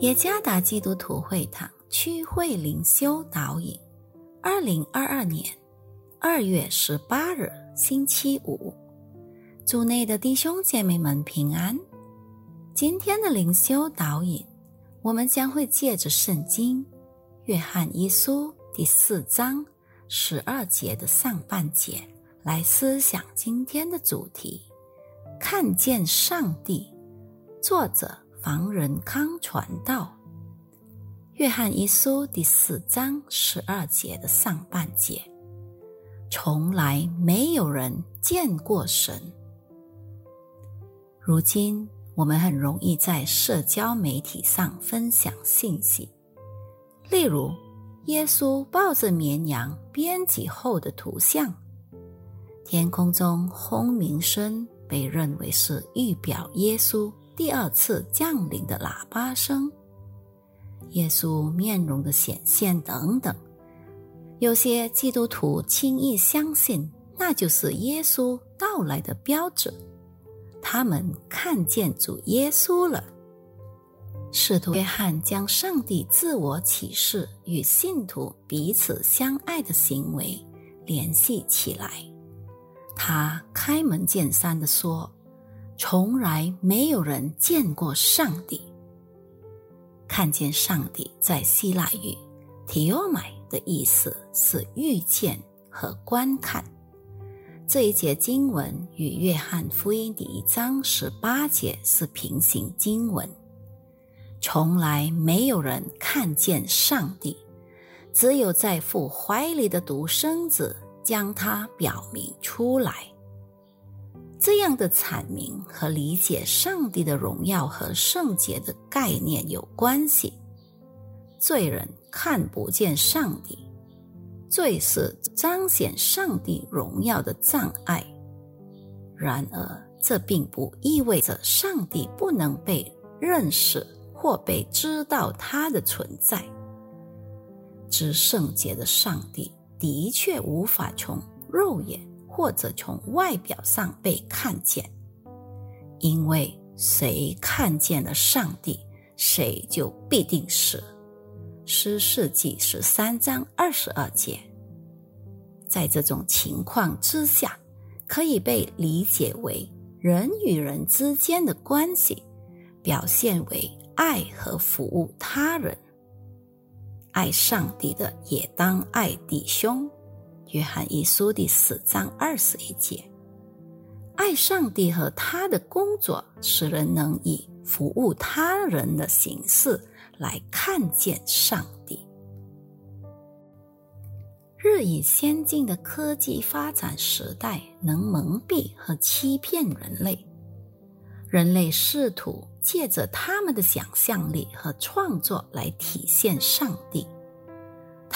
耶加达基督徒会堂区会灵修导引，二零二二年二月十八日星期五，主内的弟兄姐妹们平安。今天的灵修导引，我们将会借着圣经《约翰一书》第四章十二节的上半节来思想今天的主题：看见上帝。作者。房仁康传道，约翰一书第四章十二节的上半节，从来没有人见过神。如今我们很容易在社交媒体上分享信息，例如耶稣抱着绵羊编辑后的图像，天空中轰鸣声被认为是预表耶稣。第二次降临的喇叭声，耶稣面容的显现等等，有些基督徒轻易相信那就是耶稣到来的标志。他们看见主耶稣了。使徒约翰将上帝自我启示与信徒彼此相爱的行为联系起来，他开门见山地说。从来没有人见过上帝。看见上帝在希腊语 t h e o m a 的意思是遇见和观看。这一节经文与约翰福音第一章十八节是平行经文。从来没有人看见上帝，只有在父怀里的独生子将他表明出来。这样的阐明和理解上帝的荣耀和圣洁的概念有关系。罪人看不见上帝，罪是彰显上帝荣耀的障碍。然而，这并不意味着上帝不能被认识或被知道他的存在。知圣洁的上帝的确无法从肉眼。或者从外表上被看见，因为谁看见了上帝，谁就必定死。诗世纪十三章二十二节。在这种情况之下，可以被理解为人与人之间的关系表现为爱和服务他人。爱上帝的也当爱弟兄。约翰一书第四章二十一节，爱上帝和他的工作，使人能以服务他人的形式来看见上帝。日益先进的科技发展时代，能蒙蔽和欺骗人类。人类试图借着他们的想象力和创作来体现上帝。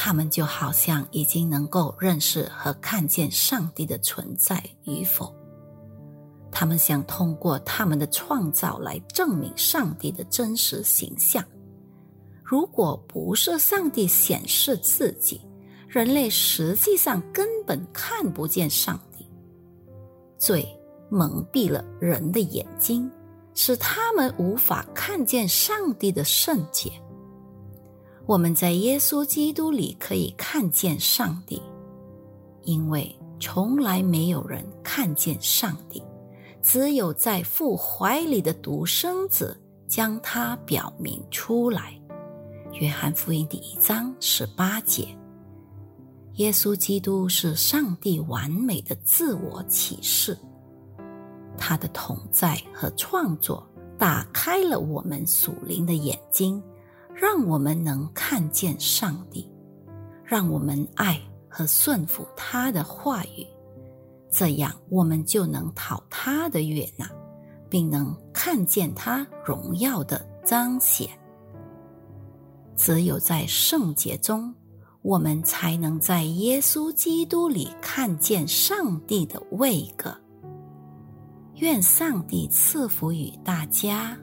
他们就好像已经能够认识和看见上帝的存在与否。他们想通过他们的创造来证明上帝的真实形象。如果不是上帝显示自己，人类实际上根本看不见上帝。罪蒙蔽了人的眼睛，使他们无法看见上帝的圣洁。我们在耶稣基督里可以看见上帝，因为从来没有人看见上帝，只有在父怀里的独生子将他表明出来。约翰福音第一章十八节。耶稣基督是上帝完美的自我启示，他的同在和创作打开了我们属灵的眼睛。让我们能看见上帝，让我们爱和顺服他的话语，这样我们就能讨他的悦纳，并能看见他荣耀的彰显。只有在圣洁中，我们才能在耶稣基督里看见上帝的位格。愿上帝赐福于大家。